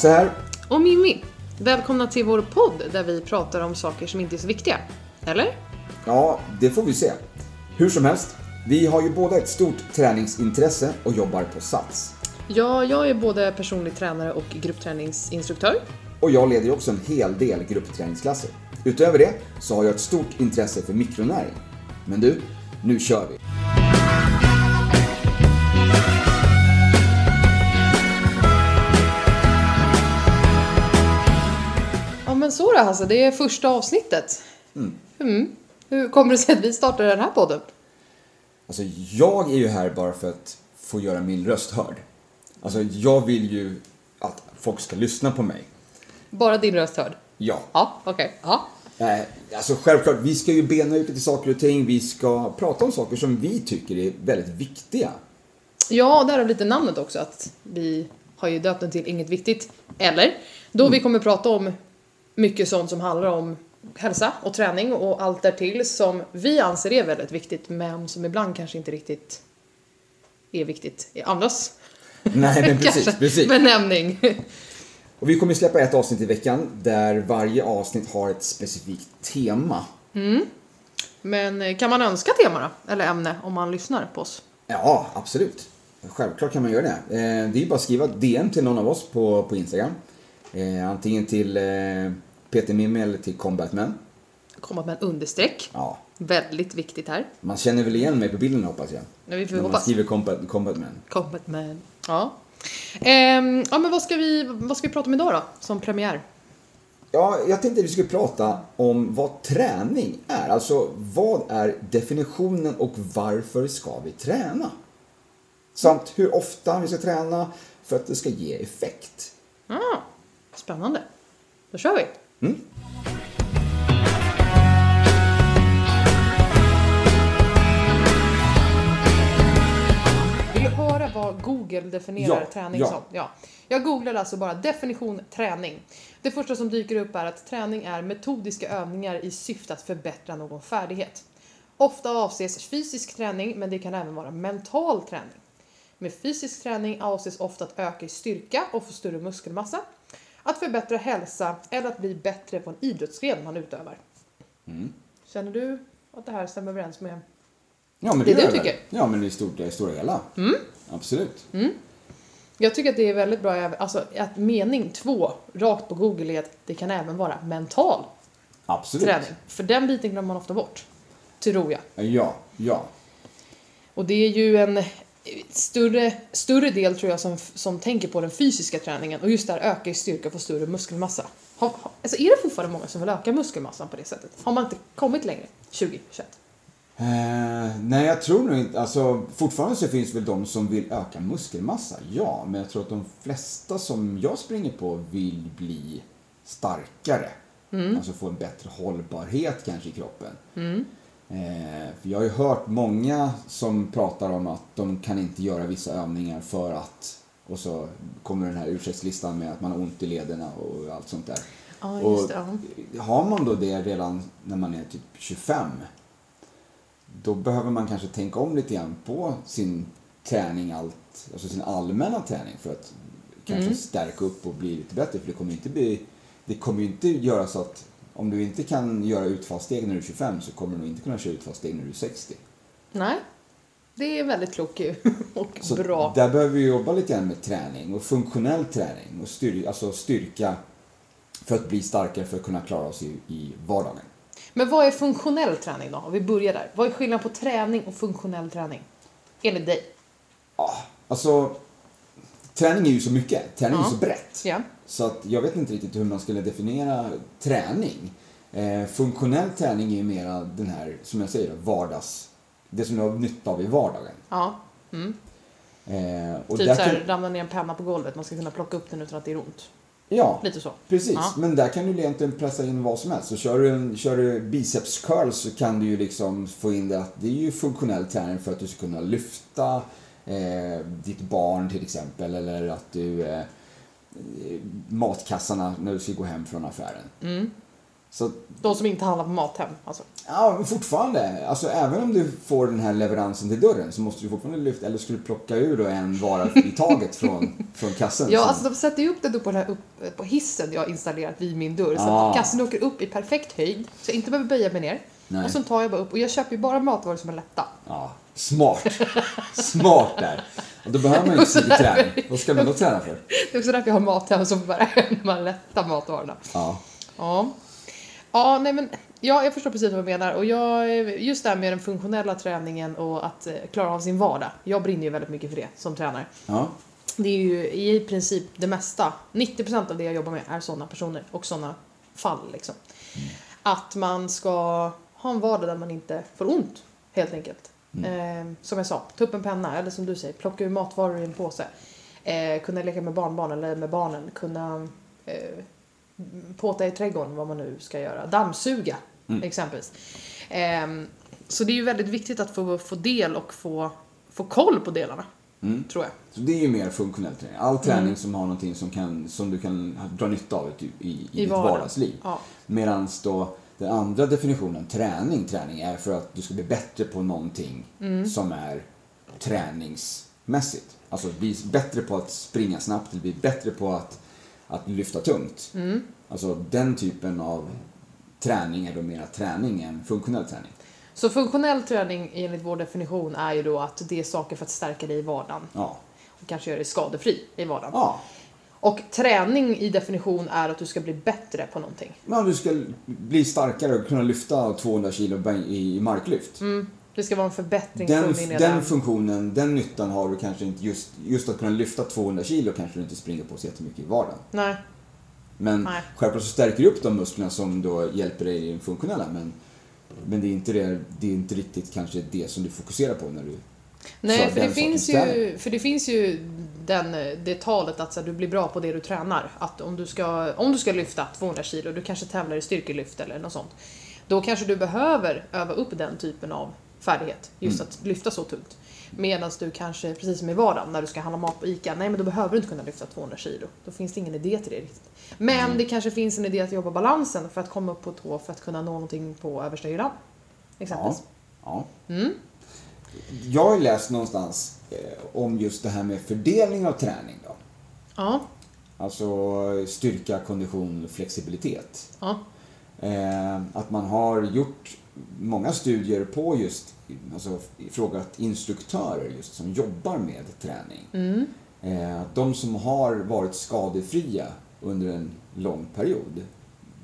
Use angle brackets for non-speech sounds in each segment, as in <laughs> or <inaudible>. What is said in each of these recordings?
Hasse här. Och Mimmi. Välkomna till vår podd där vi pratar om saker som inte är så viktiga. Eller? Ja, det får vi se. Hur som helst, vi har ju båda ett stort träningsintresse och jobbar på Sats. Ja, jag är både personlig tränare och gruppträningsinstruktör. Och jag leder ju också en hel del gruppträningsklasser. Utöver det så har jag ett stort intresse för mikronäring. Men du, nu kör vi! Men så då Hasse, det är första avsnittet. Mm. Hur kommer det sig att vi startade den här podden? Alltså, jag är ju här bara för att få göra min röst hörd. Alltså, jag vill ju att folk ska lyssna på mig. Bara din röst hörd? Ja. Ja, okej. Ja. Eh, Alltså självklart, vi ska ju bena ut lite saker och ting. Vi ska prata om saker som vi tycker är väldigt viktiga. Ja, därav lite namnet också att vi har ju döpt den till Inget Viktigt. Eller? Då vi kommer prata om mycket sånt som handlar om hälsa och träning och allt därtill som vi anser är väldigt viktigt men som ibland kanske inte riktigt är viktigt i andras Nej, men precis, precis. benämning. Och vi kommer släppa ett avsnitt i veckan där varje avsnitt har ett specifikt tema. Men eh, kan man önska tema då? Eller ämne om man lyssnar på oss? Ja, absolut. Självklart kan man göra det. Eh, Det är bara att skriva DM till någon av oss på, på Instagram. Eh, Antingen till Peter Mimmi eller till Combatman. En understreck. Ja, Väldigt viktigt här. man känner väl igen mig på bilden hoppas jag. Ja, vi får När man hoppas. skriver Combat, Combatman. Combat man. Ja. Ehm, ja men vad ska, vi, vad ska vi prata om idag då? Som premiär? Ja, jag tänkte att vi skulle prata om vad träning är. Alltså, vad är definitionen och varför ska vi träna? Samt hur ofta vi ska träna för att det ska ge effekt. Ah, spännande. Då kör vi. Mm. Vill du höra vad Google definierar Ja, träning ja. som? Ja. Jag googlade alltså bara definition träning. Det första som dyker upp är att träning är metodiska övningar i syfte att förbättra någon färdighet. Ofta avses fysisk träning, men det kan även vara mental träning. Med fysisk träning avses ofta att öka i styrka och få större muskelmassa, att förbättra hälsa eller att bli bättre på en idrottsgren man utövar. Mm. Känner du att det här stämmer överens med Ja, men Det du gör väl. tycker? Ja, men i stora, i stora hela. Absolut. Jag tycker att det är väldigt bra, alltså att mening två, rakt på Google, är att det kan även vara mental Absolut. träning. För den biten glömmer man ofta bort. Tror jag. Ja, ja. Och det är ju en större, större del tror jag som, som tänker på den fysiska träningen och just där öka i styrka och få större muskelmassa. Har, har, alltså är det fortfarande många som vill öka muskelmassan på det sättet? Har man inte kommit längre 2021? Eh, nej, jag tror nog inte... Alltså, fortfarande så finns väl de som vill öka muskelmassa, ja. Men jag tror att de flesta som jag springer på vill bli starkare. Alltså få en bättre hållbarhet kanske i kroppen. Eh, för jag har ju hört många som pratar om att de kan inte göra vissa övningar för att... Och så kommer den här ursäktslistan med att man har ont i lederna och allt sånt där. Ja, just det. Ja. har man då det redan när man är typ 25 då behöver man kanske tänka om lite grann på sin träning, allt, alltså sin allmänna träning för att kanske Mm. stärka upp och bli lite bättre. För det kommer ju inte bli, det kommer ju inte göra så att om du inte kan göra utfallssteg när du är 25 så kommer du nog inte kunna köra utfallssteg när du är 60. Nej, det är väldigt klokt <laughs> och Så bra. där behöver vi jobba lite grann med träning och funktionell träning och styr, alltså styrka för att bli starkare för att kunna klara oss i, i vardagen. Men vad är funktionell träning då? Om vi börjar där. Vad är skillnaden på träning och funktionell träning? Enligt dig? Ja, alltså träning är ju så mycket. Träning är Ja. så brett. Ja. Så att jag vet inte riktigt hur man skulle definiera träning. Eh, funktionell träning är ju mera den här, som jag säger, vardags... Det som du har nytta av i vardagen. Ja. Eh, och typ där såhär, kan, ramla ner en penna på golvet, man ska kunna plocka upp den utan att det gör ont. ja, Lite så. precis. Ja. Men där kan du egentligen pressa in vad som helst. Så kör du, en, kör du biceps curls så kan du ju liksom få in det att det är ju funktionell träning för att du ska kunna lyfta eh, ditt barn till exempel. Eller att du... Eh, matkassarna när du ska gå hem från affären. Så De som inte handlar på Mathem. Alltså. Ja, men fortfarande. Alltså även om du får den här leveransen till dörren så måste du fortfarande lyfta, eller skulle plocka ur en vara i taget från, från kassen. Ja, som- alltså de sätter ju upp det då på, den här upp, på hissen jag har installerat vid min dörr. Så Ah. kassen åker upp i perfekt höjd. Så jag inte behöver böja mig ner. Nej. Och så tar jag bara upp. Och jag köper ju bara matvaror som är lätta. Ja, smart. Smart där. Och då behöver man ju inte sitta träning. Vad ska man då träna för? Det är också därför jag har Mathem som bara <laughs> här lätta matvarorna. Ja. Ja. Ja, nej men ja, jag förstår precis vad du menar. Och jag, just det här med den funktionella träningen och att eh, klara av sin vardag. Jag brinner ju väldigt mycket för det som tränare. Ja. Det är ju i princip det mesta. 90% av det jag jobbar med är sådana personer och sådana fall. Liksom. Att man ska ha en vardag där man inte får ont, helt enkelt. Eh, som jag sa, ta upp en penna eller som du säger, plocka ur matvaror i en påse. Eh, kunna leka med barnbarn eller med barnen. Kunna eh, påta i trädgården, vad man nu ska göra. Dammsuga, exempelvis. Eh, så det är ju väldigt viktigt att få, få del och få, få koll på delarna, Mm. tror jag. Så det är ju mer funktionell träning. All Mm. träning som har någonting som, kan, som du kan dra nytta av i, i, i, ditt vardagsliv. Ja. Medan då den andra definitionen, träning, träning är för att du ska bli bättre på någonting Mm. som är träningsmässigt. Alltså bli bättre på att springa snabbt, eller bli bättre på att, att lyfta tungt. Mm. Alltså den typen av träning är då mera träning än funktionell träning. Så funktionell träning enligt vår definition är ju då att det är saker för att stärka dig i vardagen Ja. och kanske göra dig skadefri i vardagen. Ja. Och träning i definition är att du ska bli bättre på någonting. Men du ska bli starkare och kunna lyfta 200 kilo i marklyft. Mm. Det ska vara en förbättring Den, från din den funktionen, den nyttan har du kanske inte just, just att kunna lyfta 200 kilo kanske du inte springer på så jättemycket i vardagen. Nej. Men Nej. självklart så stärker du upp de musklerna som då hjälper dig i den funktionella men, men det är inte det, det är inte riktigt kanske det som du fokuserar på när du Nej, för det, finns ju, för det finns ju den, det talet att så här, du blir bra på det du tränar. Att om du, ska, om du ska lyfta 200 kilo, du kanske tävlar i styrkelyft eller något sånt. Då kanske du behöver öva upp den typen av färdighet, just Mm. att lyfta så tungt. Medan du kanske, precis som i vardagen, när du ska handla mat på ICA, nej men då behöver du inte kunna lyfta 200 kilo. Då finns det ingen idé till det riktigt. Men Mm. det kanske finns en idé att jobba balansen för att komma upp på tå för att kunna nå någonting på översta hyllan. Exempelvis. Ja. Mm. Jag har läst någonstans eh, om just det här med fördelning av träning då. Ja. Alltså styrka, kondition, flexibilitet. ja. Eh, att man har gjort många studier på just, alltså frågat instruktörer just som jobbar med träning. Mm. Eh, att de som har varit skadefria under en lång period,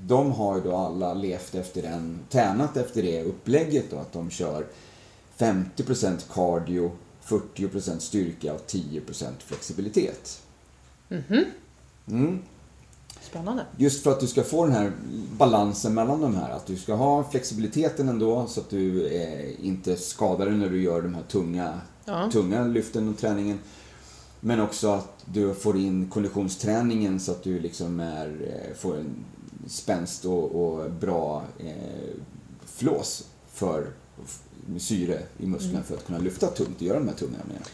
de har ju då alla levt efter den, tränat efter det upplägget då, att de kör 50% cardio, 40% styrka och 10% flexibilitet. Mhm. Mm. Spännande. Just för att du ska få den här balansen mellan de här. Att du ska ha flexibiliteten ändå så att du eh, inte skadar dig när du gör de här tunga, Ja. tunga lyften och träningen. Men också att du får in konditionsträningen så att du liksom är, eh, får en spänst och, och bra eh, flås för syre i musklerna för att kunna lyfta tungt och göra de här tunga övningarna.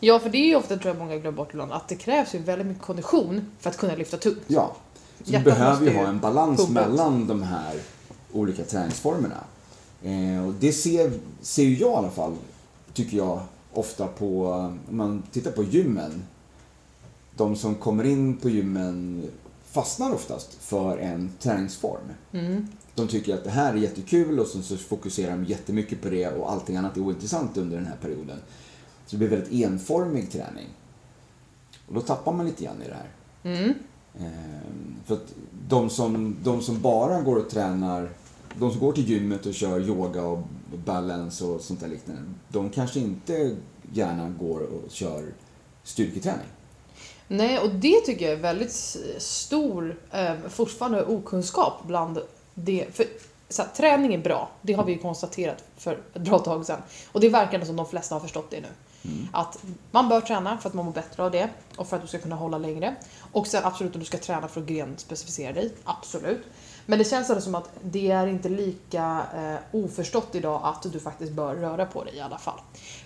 Ja, för det är ju ofta, tror jag många glömmer bort ibland, att det krävs ju väldigt mycket kondition för att kunna lyfta tungt. Ja, så du behöver ju ha en balans pumpa mellan de här olika träningsformerna. Eh, och det ser, ser jag i alla fall, tycker jag, ofta på, om man tittar på gymmen. De som kommer in på gymmen fastnar oftast för en träningsform. Mm. De tycker att det här är jättekul och så, så fokuserar de jättemycket på det och allting annat är ointressant under den här perioden. Så det blir väldigt enformig träning. Och då tappar man lite grann i det här. Mm. Ehm, För att de som, de som bara går och tränar, de som går till gymmet och kör yoga och balance och sånt där liknande, de kanske inte gärna går och kör styrketräning. Nej, och det tycker jag är väldigt stor, eh, fortfarande okunskap bland det. För så här, träning är bra, det har vi ju konstaterat för ett bra tag sedan. Och det verkar som de flesta har förstått det nu. Att man bör träna för att man mår bättre av det och för att du ska kunna hålla längre. Och sen absolut om du ska träna för att grenspecificera dig, absolut. Men det känns ändå som att det är inte lika eh, oförstått idag att du faktiskt bör röra på dig i alla fall.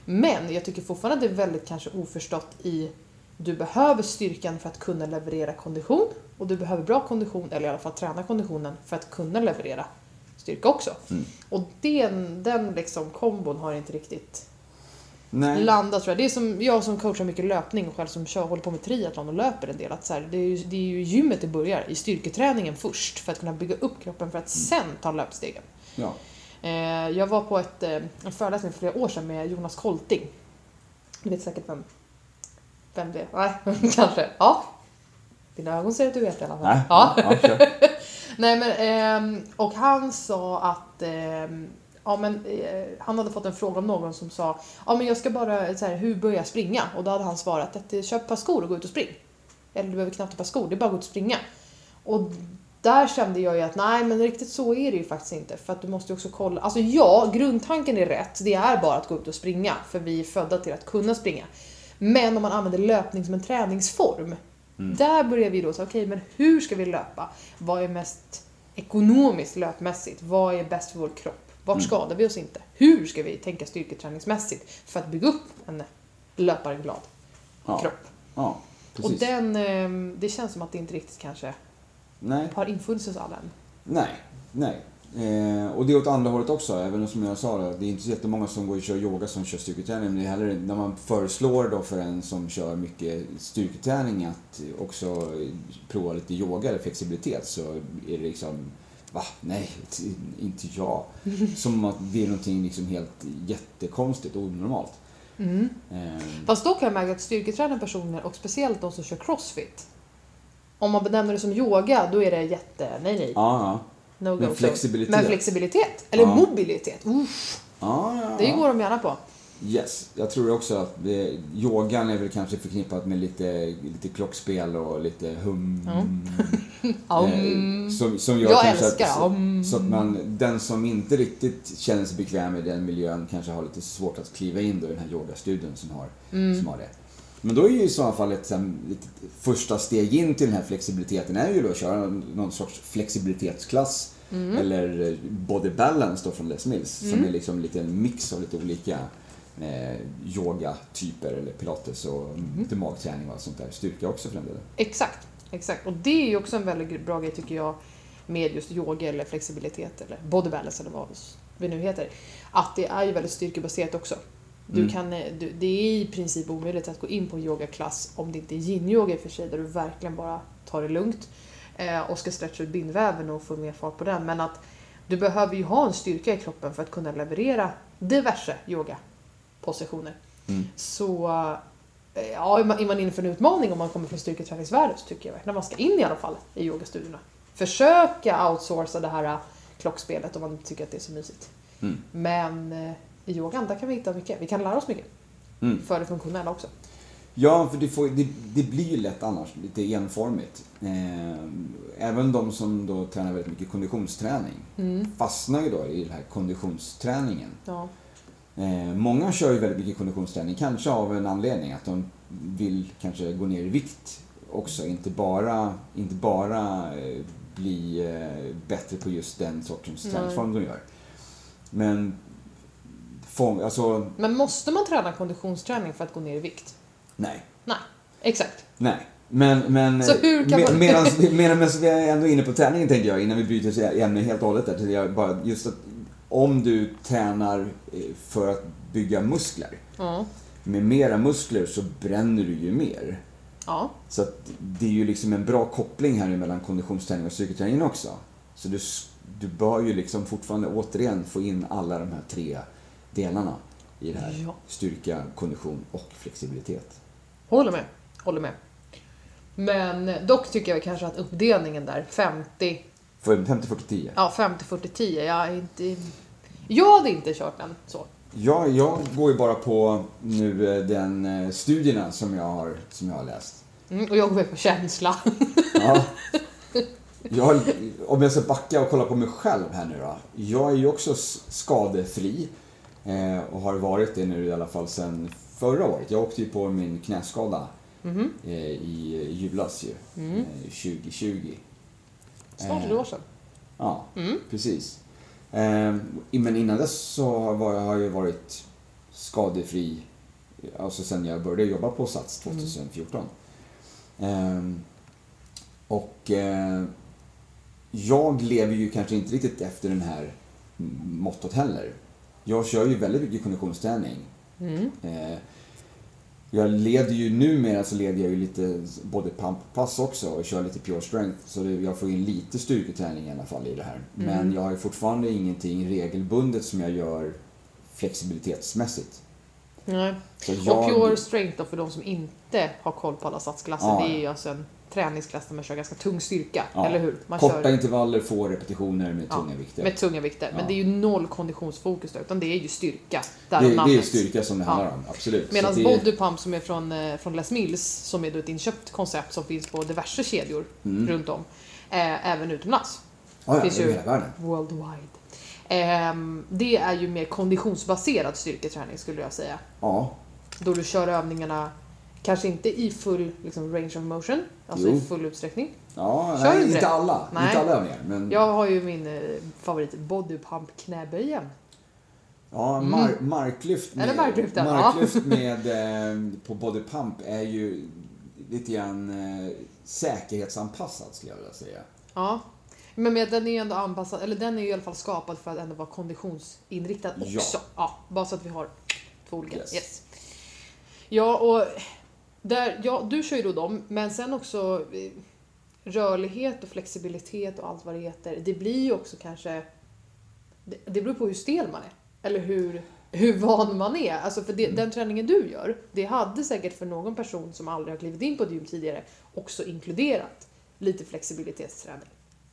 Men jag tycker fortfarande att det är väldigt kanske oförstått i du behöver styrkan för att kunna leverera kondition. Och du behöver bra kondition, eller i alla fall träna konditionen, för att kunna leverera styrka också. Mm. Och den, den liksom kombon har inte riktigt Nej. landat tror jag. Det är som jag som coachar mycket löpning och själv som kör, håller på med triathlon och löper en del. Att så här, det, är ju, det är ju gymmet det börjar, i styrketräningen först för att kunna bygga upp kroppen för att sen ta löpstegen. Ja. Eh, jag var på ett, eh, en föreläsning för flera år sedan med Jonas Kolting. Du vet säkert vem, vem det är? Nej, <laughs> kanske. Ja. Dina ögon säger att du vet i alla fall. Nej. Ja. Ja. <laughs> Nej men, ehm, och han sa att ehm, Ja, men, eh, han hade fått en fråga om någon som sa ja, men jag ska bara, så här, hur börjar jag springa? Och då hade han svarat att eh, köp ett par skor och gå ut och spring. Eller du behöver knappt ett par skor, det är bara att gå ut och springa. Och där kände jag ju att nej, men riktigt så är det ju faktiskt inte. För att du måste ju också kolla. Alltså ja, grundtanken är rätt. Det är bara att gå ut och springa. För vi är födda till att kunna springa. Men om man använder löpning som en träningsform. Där börjar vi då säga, okej, men hur ska vi löpa? Vad är mest ekonomiskt löpmässigt? Vad är bäst för vår kropp? Vart skadar vi oss inte? Hur ska vi tänka styrketräningsmässigt för att bygga upp en löparen glad Ja. kropp? Ja, precis. Och den, ehm, det känns som att det inte riktigt kanske Nej. har infunnit sig hos alla än. Nej, nej. Eh, och det är åt andra hållet också, även som jag sa, det är inte så jättemånga som går och kör yoga som kör styrketräning. Men det är heller när man föreslår då för en som kör mycket styrketräning att också prova lite yoga eller flexibilitet så är det liksom Va? Nej, <laughs> inte jag. <laughs> Som att det är någonting liksom helt jättekonstigt och onormalt. Mm. Eh, Fast då kan jag märka att styrketräna personer, och speciellt de som kör crossfit, om man benämner det som yoga, då är det jätte, nej nej, ja. No go Men zone. flexibilitet. Men flexibilitet, eller Ja. mobilitet, Uff, ja, ja, det går de gärna på. Yes, jag tror också att det, yogan är väl kanske förknippat med lite, lite klockspel och lite hum. Eh, <laughs> som, som gör Jag kanske älskar att, så, så att man, den som inte riktigt känner sig bekväm i den miljön kanske har lite svårt att kliva in då i den här yogastudion som har, Mm. som har det. Men då är ju i så fall ett, litet första steg in till den här flexibiliteten är ju då att köra någon sorts flexibilitetsklass Mm. eller body balance då från Les Mills som är liksom lite en mix av lite olika eh, yogatyper eller pilates och Mm. lite magträning och sånt där. Styrka också för den delen. Exakt, exakt. Och det är ju också en väldigt bra grej tycker jag med just yoga eller flexibilitet eller body balance eller vad det nu heter. Att det är ju väldigt styrkebaserat också. Du Mm. kan, eh, du, det är i princip omöjligt att gå in på en yogaklass om det inte är yin-yoga i och för sig, där du verkligen bara tar det lugnt eh, och ska stretcha ut bindväven och få mer fart på den. Men att du behöver ju ha en styrka i kroppen för att kunna leverera diverse yogapositioner. Mm. Så eh, ja, är man, är man inne för en utmaning om man kommer från styrketräningsvärlden så tycker jag verkligen att man ska in i alla fall i yogastudierna. Försöka outsourca det här eh, klockspelet om man tycker att det är så mysigt. Mm. Men i yogan, där kan vi hitta mycket. Vi kan lära oss mycket. Mm. För det funktionella också. Ja, för det, får, det, det blir ju lätt annars lite enformigt. Eh, även de som då tränar väldigt mycket konditionsträning Mm. fastnar ju då i den här konditionsträningen. Ja. Eh, många kör ju väldigt mycket konditionsträning, kanske av en anledning att de vill kanske gå ner i vikt också. Inte bara, inte bara eh, bli bättre på just den sortens träningsform de gör. Men form, alltså, Men måste man träna konditionsträning för att gå ner i vikt? nej. Nej, exakt. Nej. Men, men Så hur kan med, man- <laughs> medans vi är ändå inne på träningen tänker jag, innan vi byter till ämne helt och hållet där, jag bara just att om du tränar eh, för att bygga muskler, Ja. med mera muskler så bränner du ju mer. Ja. Så det är ju liksom en bra koppling här mellan konditionsträning och styrketräning också. Så du, du bör ju liksom fortfarande återigen få in alla de här tre delarna i det här. Ja. Styrka, kondition och flexibilitet. Håller med. Håller med. Men eh, dock tycker jag kanske att uppdelningen där, 50, För 50-40-10. ja 50, 40, 10, jag är inte... Jag hade inte kört den så. Ja, jag går ju bara på nu eh, den eh, studierna som jag har, som jag har läst. Mm, och jag går på känsla. Ja. <laughs> Jag, om jag ska backa och kolla på mig själv här nu då. Jag är ju också skadefri eh, och har varit det nu i alla fall sedan förra året. Jag åkte ju på min knäskada Mhm. eh, i julas ju, Mm. eh, 2020. Snart ett Eh, år sedan. Ja, Mm. precis. Eh, men innan dess så var jag, har jag varit skadefri alltså sen jag började jobba på Sats 2014. Eh, Och jag lever ju kanske inte riktigt efter den här mottot heller. Jag kör ju väldigt mycket konditionsträning. Mm. Eh, jag leder ju numera så leder jag ju lite både pump-pass också och kör lite pure strength. Så det, jag får in lite styrketräning i alla fall i det här. Men Mm. jag har ju fortfarande ingenting regelbundet som jag gör flexibilitetsmässigt. Nej. Så Och jag, Pure Strength då, för de som inte har koll på alla satsklasser, Ja, det är ju alltså en träningsklass där man kör ganska tung styrka, Ja. eller hur? Man korta kör intervaller, få repetitioner med Ja, tunga vikter. med tunga vikter. Men Ja. det är ju noll konditionsfokus då, utan det är ju styrka. det, Därav det är namnet. styrka som det handlar om, absolut. Medan det Body Pump som är från, eh, från Les Mills, som är ett inköpt koncept som finns på diverse kedjor Mm. runt om, eh, även utomlands. Ja, ja, finns ju- hela världen. Worldwide. Ehm, det är ju mer konditionsbaserad styrketräning skulle jag säga. Ja, Då du kör övningarna kanske inte i full liksom, range of motion, alltså Jo. i full utsträckning. ja Kör nej, inte det? alla. Nej. Inte alla övningar. Men Jag har ju min eh, favorit body pump knäböjen. ja, mar- marklyft med, Eller marklyft, ja. marklyft <laughs> med eh, på body pump är ju lite grann eh, säkerhetsanpassat skulle jag vilja säga. Ja. Men med, den är ju ändå anpassad, eller den är ju i alla fall skapad för att ändå vara konditionsinriktad Ja. också. Ja, bara så att vi har två olika. Yes. Yes. Ja, och där, ja, du kör ju då dem, men sen också eh, rörlighet och flexibilitet och allt vad det heter. Det blir ju också kanske, det, det beror på hur stel man är. Eller hur, hur van man är. Alltså för det, Mm. den träningen du gör, det hade säkert för någon person som aldrig har klivit in på ett gym tidigare också inkluderat lite flexibilitetsträning.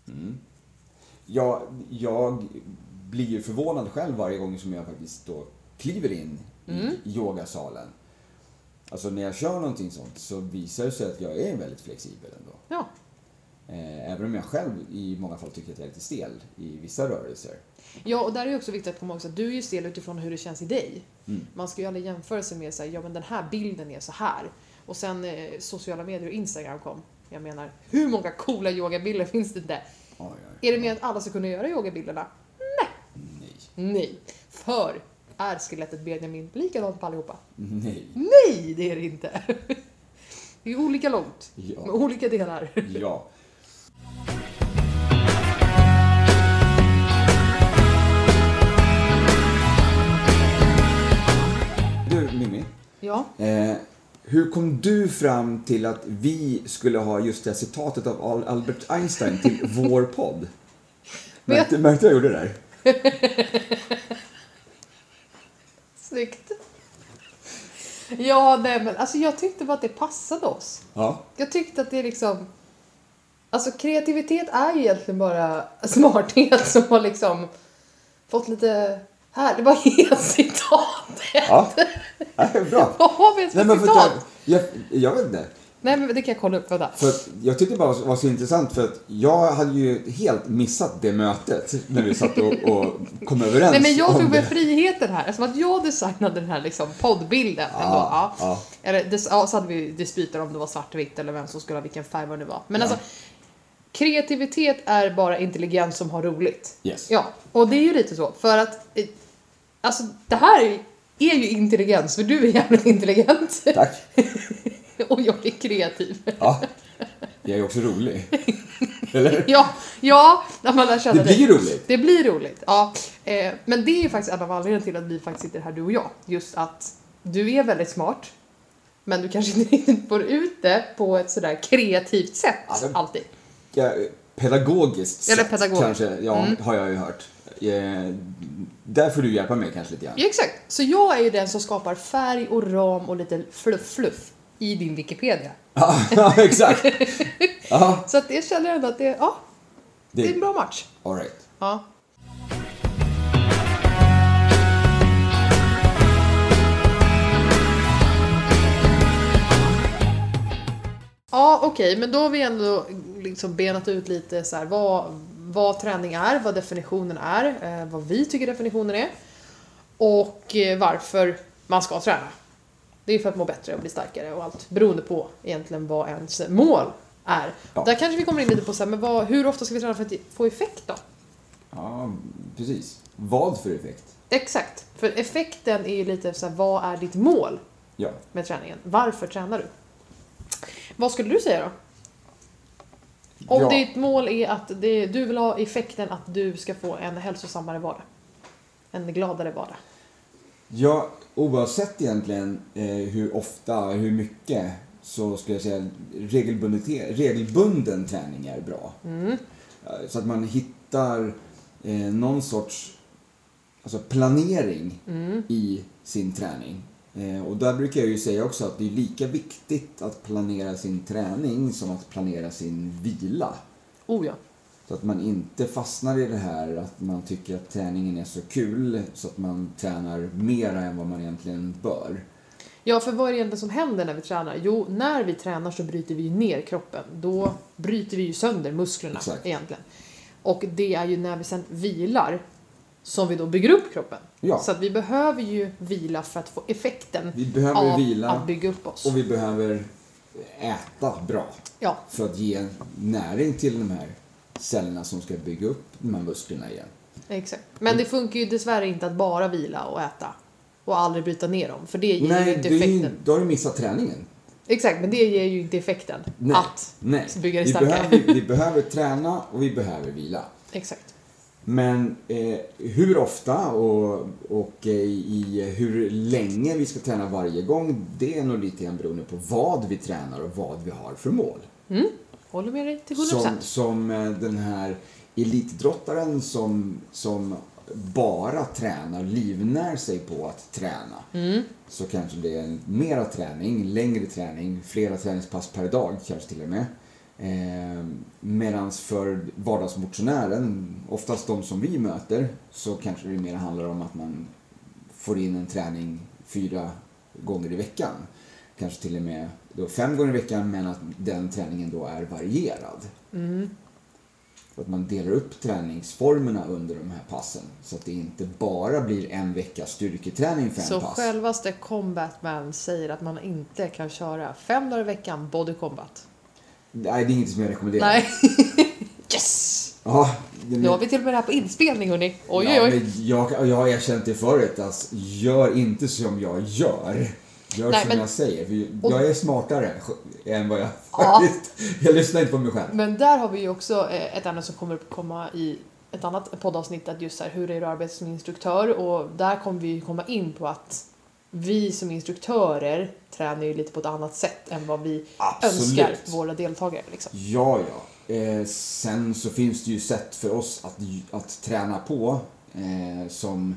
Mm. Jag, jag blir ju förvånad själv varje gång som jag faktiskt då kliver in Mm. i yogasalen. Alltså när jag kör någonting sånt så visar det sig att jag är väldigt flexibel ändå. Ja, Eh, Även om jag själv i många fall tycker att jag är lite stel i vissa rörelser. Ja, och där är det också viktigt att komma ihåg att du är ju stel utifrån hur det känns i dig. Mm. Man ska ju aldrig jämföra sig med så här, ja men den här bilden är så här. Och sen eh, sociala medier och Instagram kom. Jag menar, hur många coola yogabilder <laughs> finns det inte? Oj, oj, Är det meningen att alla ska kunna göra yogabilderna? Nej. Nej. För är skelettet Benjamin likadant på allihopa? Nej. Nej, det är det inte. <laughs> Det är olika långt, med Ja. olika delar. <laughs> ja. Du Mimmi. Ja. Eh, hur kom du fram till att vi skulle ha just det här citatet av Al- Albert Einstein till <laughs> vår podd? Märkte, märkte jag gjorde det där? Snyggt. Ja, nej men alltså jag tyckte bara att det passade oss. Ja. Jag tyckte att det är liksom... Alltså kreativitet är ju egentligen bara <laughs> smarthet som har liksom fått lite... Här, det var helt citatet. Ja, ja bra. <laughs> Vad har vi ens för Nej, men för citat? jag, jag, jag vet inte. Nej men det kan jag kolla upp, vänta. För jag tyckte bara det var så intressant för att jag hade ju helt missat det mötet när vi satt och, och kom <laughs> överens Nej men jag tog det. friheten här, som att jag designade den här liksom poddbilden ändå. Ja. ja. Eller des, ja, så hade vi dispyter om det var svartvitt eller vem som skulle ha vilken färg vad det var. Men Ja. alltså, kreativitet är bara intelligens som har roligt. Yes. Ja, och det är ju lite så. För att, eh, alltså det här är, är ju intelligens, för du är jävligt intelligent. Tack. <laughs> <laughs> och jag är kreativ. Ja. Jag är också rolig. <laughs> Eller? Ja, ja, man lär känna Det blir ju roligt. Det blir roligt, ja. Eh, men det är faktiskt en av anledningarna till att vi faktiskt sitter här, du och jag. Just att du är väldigt smart, men du kanske inte riktigt får ut det på ett sådär kreativt sätt, Alltså, alltid. Ja, pedagogiskt Eller sett pedagog. kanske, ja, Mm. har jag ju hört. Eh, där får du hjälpa mig kanske lite grann. Ja, exakt. Så jag är ju den som skapar färg och ram och lite fluff-fluff i din Wikipedia. <laughs> Ja, exakt. Ja, Så att jag känner ändå att det, ja, det är en det, bra match. all right. Ja. Ja, okej, men då har vi ändå liksom benat ut lite så här, vad, vad träning är, vad definitionen är, eh, vad vi tycker definitionen är och eh, varför man ska träna. Det är för att må bättre och bli starkare och allt beroende på egentligen vad ens mål är. Ja. Där kanske vi kommer in lite på så här, men vad, hur ofta ska vi träna för att få effekt då? Ja, precis. Vad för effekt? Exakt, för effekten är ju lite så här, vad är ditt mål Ja. med träningen? Varför tränar du? Vad skulle du säga då? Om Ja. ditt mål är att det, du vill ha effekten att du ska få en hälsosammare vardag. En gladare vardag. Ja, oavsett egentligen eh, hur ofta, hur mycket, så skulle jag säga regelbunden träning är bra. Mm. Eh, Så att man hittar eh, någon sorts alltså planering Mm. i sin träning. Eh, och där brukar jag ju säga också att det är lika viktigt att planera sin träning som att planera sin vila. Oh ja. Så att man inte fastnar i det här att man tycker att träningen är så kul så att man tränar mera än vad man egentligen bör. Ja, för vad är det egentligen som händer när vi tränar? Jo, när vi tränar så bryter vi ju ner kroppen. Då bryter vi ju sönder musklerna Exakt. egentligen. Och det är ju när vi sen vilar som vi då bygger upp kroppen. Ja. Så att vi behöver ju vila för att få effekten Vi behöver av vila att bygga upp oss. och vi behöver äta bra Ja, för att ge näring till de här cellerna som ska bygga upp de här musklerna igen. exakt. Men det funkar ju dessvärre inte att bara vila och äta och aldrig bryta ner dem, för det ger ju Nej, inte det är effekten. ju, då har du missat träningen. Exakt, men det ger ju inte effekten Nej. att Nej, bygga det vi starkare. behöver, vi behöver träna och vi behöver vila. Exakt. Men eh, hur ofta och, och eh, i hur länge vi ska träna varje gång, det är nog lite grann beroende på vad vi tränar och vad vi har för mål. Mm. Håller med dig till 100%. Som, som eh, den här elitidrottaren som, som bara tränar, livnär sig på att träna. Mm. Så kanske det är mera träning, längre träning, flera träningspass per dag kanske till och med. Eh, Medan för vardagsmotionären, oftast de som vi möter, så kanske det mer handlar om att man får in en träning fyra gånger i veckan. Kanske till och med då fem gånger i veckan men att den träningen då är varierad. Mm. Och att man delar upp träningsformerna under de här passen. Så att det inte bara blir en veckas styrketräning för en Så pass. självaste Combat Man säger att man inte kan köra fem dagar i veckan body combat. Nej, det är inget som jag rekommenderar. Nej. <laughs> yes! Ja, det, Nu har vi till och med det här på inspelning hörni. Oj ja, oj oj. Jag, jag har erkänt det förut. Alltså, gör inte som jag gör. Gör Nej, som men- jag säger. För jag är smartare än vad jag Ja. faktiskt... Jag lyssnar inte på mig själv. Men där har vi ju också eh, ett ämne som kommer komma i ett annat poddavsnitt. Att just så här, hur är det att arbeta som instruktör? Och där kommer vi komma in på att vi som instruktörer tränar ju lite på ett annat sätt än vad vi Absolut. önskar våra deltagare. Liksom. Ja, ja. Eh, sen så finns det ju sätt för oss att, att träna på eh, som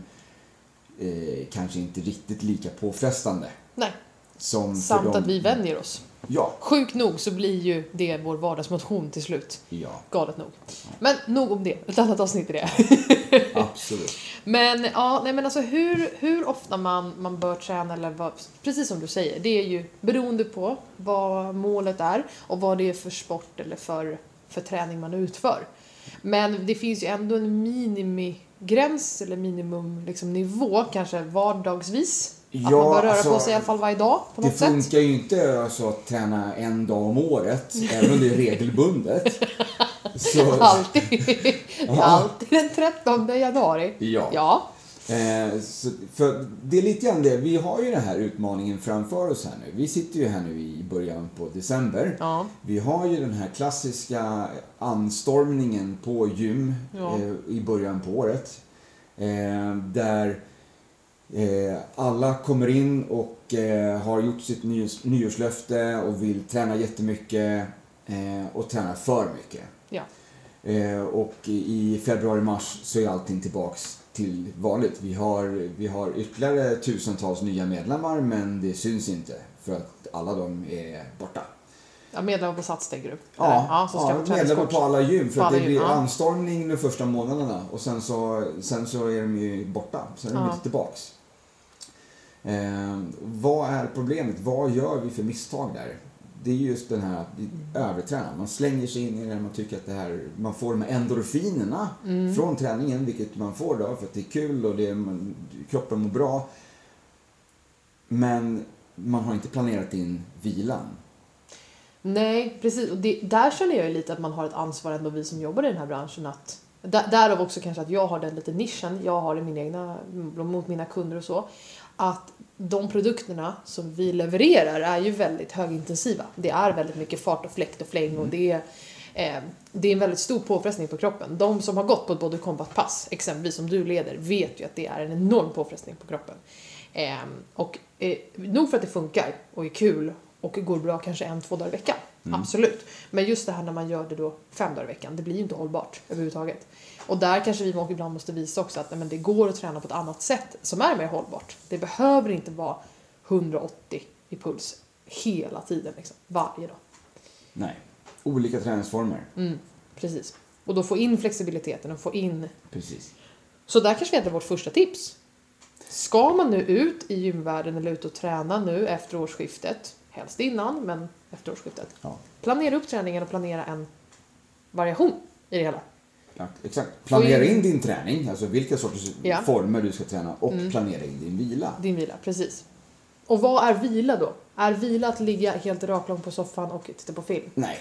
eh, kanske inte riktigt lika påfrestande. Nej, Som samt dem- att vi vänjer oss. Ja, Sjukt nog så blir ju det vår vardagsmotion till slut. ja, Galet nog. Men nog om det, ett annat avsnitt i det. <laughs> absolut. Men ja, nej men alltså hur, hur ofta man, man bör träna eller vad, precis som du säger, det är ju beroende på vad målet är och vad det är för sport eller för, för träning man utför. Men det finns ju ändå en minimigräns eller minimum liksom, nivå, kanske vardagsvis. Att man bör röra alltså, på sig i alla fall varje dag på Det något sätt. funkar ju inte alltså, att träna en dag om året, <laughs> även om det är regelbundet. Så, <laughs> Alltid. Det <laughs> Ja. alltid den 13 januari. ja. Ja. Eh, så, för det är lite grann det, vi har ju den här utmaningen framför oss här nu. Vi sitter ju här nu i början på december. Ja. Vi har ju den här klassiska anstormningen på gym Ja. eh, i början på året. Eh, där alla kommer in och eh, har gjort sitt nyårs, nyårslöfte och vill träna jättemycket eh, och träna för mycket. Ja. Eh, och i februari-mars så är allting tillbaks till vanligt. Vi har, vi har ytterligare tusentals nya medlemmar men det syns inte för att alla de är borta. ja medlemmar på Sats tänker du? Ja, ja så ska ja medlemmar på alla gym. För att det blir ja. anstormning de första månaderna och sen så, sen så är de ju borta. Sen är de Ja. inte tillbaks. Eh, vad är problemet? Vad gör vi för misstag där? Det är just den här att vi övertränar. Man slänger sig in i det, man tycker att det här, man får de här endorfinerna Mm. från träningen, vilket man får då för att det är kul och det är, man, kroppen mår bra. Men man har inte planerat in vilan. Nej, precis. Och det, där känner jag ju lite att man har ett ansvar ändå, vi som jobbar i den här branschen. Att, där, därav också kanske att jag har den lite nischen jag har i min egna, mot mina kunder och så. Att de produkterna som vi levererar är ju väldigt högintensiva. Det är väldigt mycket fart och fläkt och fläng och det är Eh, det är en väldigt stor påfrestning på kroppen. De som har gått på ett body combat-pass, exempelvis som du leder, vet ju att det är en enorm påfrestning på kroppen. Eh, och eh, nog för att det funkar och är kul och går bra kanske en, två dagar i veckan. Absolut. Men just det här när man gör det då fem dagar i veckan, det blir ju inte hållbart överhuvudtaget. Och där kanske vi ibland måste visa också att nej, men det går att träna på ett annat sätt som är mer hållbart. Det behöver inte vara 180 i puls hela tiden, liksom, varje dag. Nej. Olika träningsformer. Mm, precis. Och då få in flexibiliteten och få in... Precis. Så där kanske vi ändå vårt första tips. Ska man nu ut i gymvärlden eller ut och träna nu efter årsskiftet, helst innan, men efter årsskiftet. Ja. Planera upp träningen och planera en variation i det hela. Exakt. Planera in- in din träning, alltså vilka sorters Ja. former du ska träna och Mm. planera in din vila. Din vila, precis. Och vad är vila då? Är vila att ligga helt raklång på soffan och titta på film? Nej,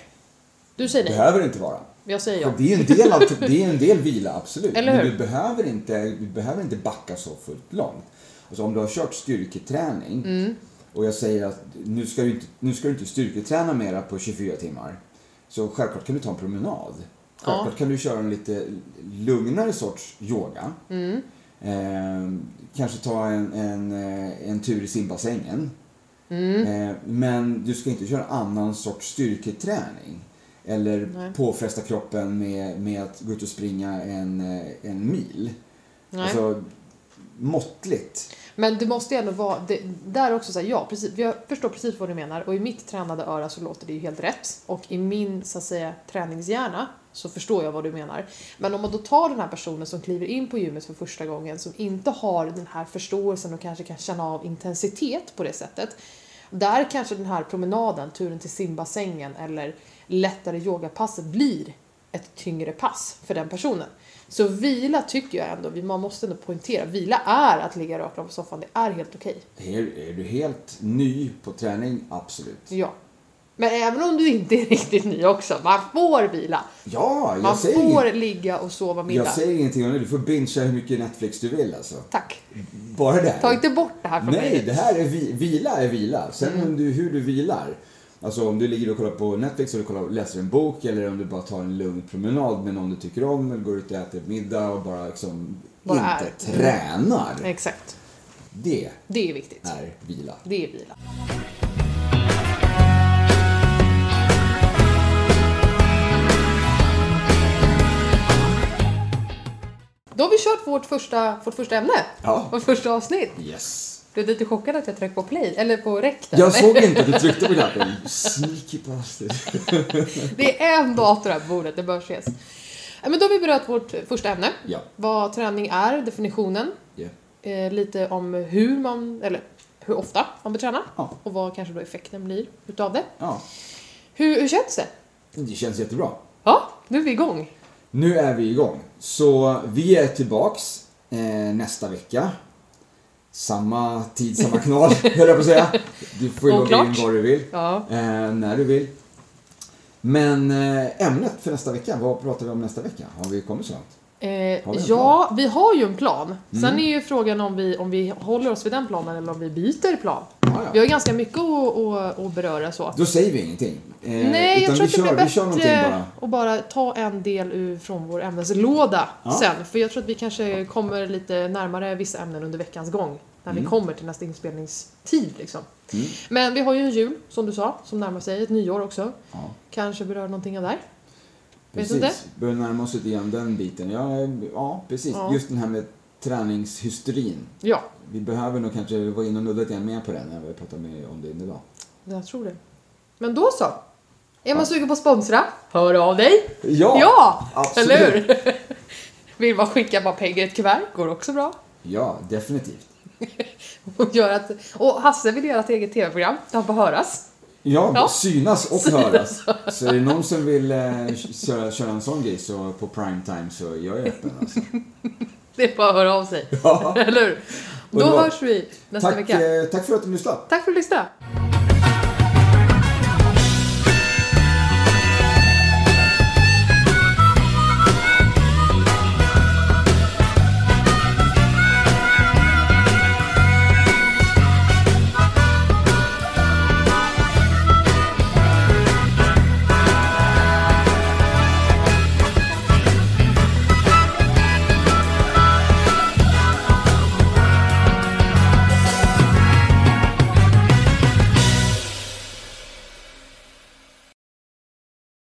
Du säger nej. behöver inte vara. Jag säger För ja. det är en del, av, det är en del vila, absolut. Eller Men hur? du behöver, inte, du behöver inte backa så fullt långt. Alltså om du har kört styrketräning Mm. Och jag säger att nu ska, du inte, nu ska du inte styrketräna mera på 24 timmar. Så självklart kan du ta en promenad. Självklart Ja. kan du köra en lite lugnare sorts yoga. Mm. Eh, kanske ta en, en, eh, en tur i simbassängen. Mm. Eh, men du ska inte köra annan sorts styrketräning. Eller Nej. påfresta kroppen med, med att gå ut och springa en, eh, en mil. Nej. Alltså, måttligt. Men det måste ju ändå vara, det, där också så här, ja precis, jag förstår precis vad du menar och i mitt tränade öra så låter det ju helt rätt och i min så att säga träningshjärna så förstår jag vad du menar. Men om man då tar den här personen som kliver in på gymmet för första gången som inte har den här förståelsen och kanske kan känna av intensitet på det sättet. Där kanske den här promenaden, turen till simbassängen eller lättare yogapasset blir ett tyngre pass för den personen. Så vila tycker jag ändå, man måste ändå poängtera, vila är att ligga rakt på soffan, det är helt okej. Är, är du helt ny på träning? Absolut. Ja. Men även om du inte är <laughs> riktigt ny också, man får vila. Ja, jag Man säger, får ligga och sova middag. jag säger ingenting om det. Du får bingea hur mycket Netflix du vill alltså. Tack. Bara det. Ta inte bort det här från Nej, mig. det här är vi, vila är vila. Sen Mm. du, hur du vilar. Alltså om du ligger och kollar på Netflix och du kollar, läser en bok eller om du bara tar en lugn promenad med någon du tycker om eller går ut och äter middag och bara liksom Bara inte är. tränar. Exakt. Det Det är viktigt. är vila. Det är vila. Då har vi kört vårt första, vårt första ämne. Ja. Vårt första avsnitt. Yes. Du är lite chockad att jag tryckte på play, eller på där. Jag såg inte att du tryckte på knappen. Sneaky bastard. Det är en dator här på bordet, det bör ses. Men då har vi berört vårt första ämne. Ja. Vad träning är, definitionen. Ja. Eh, lite om hur man, eller hur ofta man bör träna. Ja. Och vad kanske då effekten blir utav det. ja. Hur, hur känns det? Det känns jättebra. Ja, nu är vi igång. Nu är vi igång. Så vi är tillbaks eh, nästa vecka. Samma tid, samma kanal, <laughs> höll jag på att säga. Du får ju logga in var du vill, Ja. eh, när du vill. Men eh, ämnet för nästa vecka, vad pratar vi om nästa vecka? Har vi kommit så långt? Eh, vi ja, vi har ju en plan. Sen Mm. är ju frågan om vi, om vi håller oss vid den planen eller om vi byter plan. Ja, Vi har ganska mycket att, att, att beröra så. Då säger vi ingenting. Eh, Nej, jag tror vi att det kör, blir vi bättre bara. att bara ta en del ur, från vår ämneslåda Ja. sen. För jag tror att vi kanske kommer lite närmare vissa ämnen under veckans gång. När vi Mm. kommer till nästa inspelningstid liksom. Mm. Men vi har ju en jul, som du sa, som närmar sig. Ett nyår också. Ja, Kanske berör någonting av där. Vet precis. Börjar närma oss lite grann den biten. Ja, ja precis. Ja. Just den här med träningshysterin. Ja, Vi behöver nog kanske vara inne och nudda lite mer på den när vi pratar med om det idag. jag tror det. Men då så. Är man sugen på att sponsra? Hör av dig! Ja! Ja! absolut. Eller hur? <laughs> Vill man skicka bara pengar i ett kuvert? Går också bra. Ja, definitivt. <laughs> Och, gör att, och Hasse vill göra ett eget tv-program där han får höras. Ja, Ja. synas och höras. Så är det någon som vill eh, köra, köra en sån grej så på prime time så jag är öppen alltså. <laughs> Det är bara att höra av sig. Ja. <laughs> Eller hur? Då Underbart. hörs vi nästa Tack, vecka. eh, tack för att du lyssnade. Tack för att du lyssnade.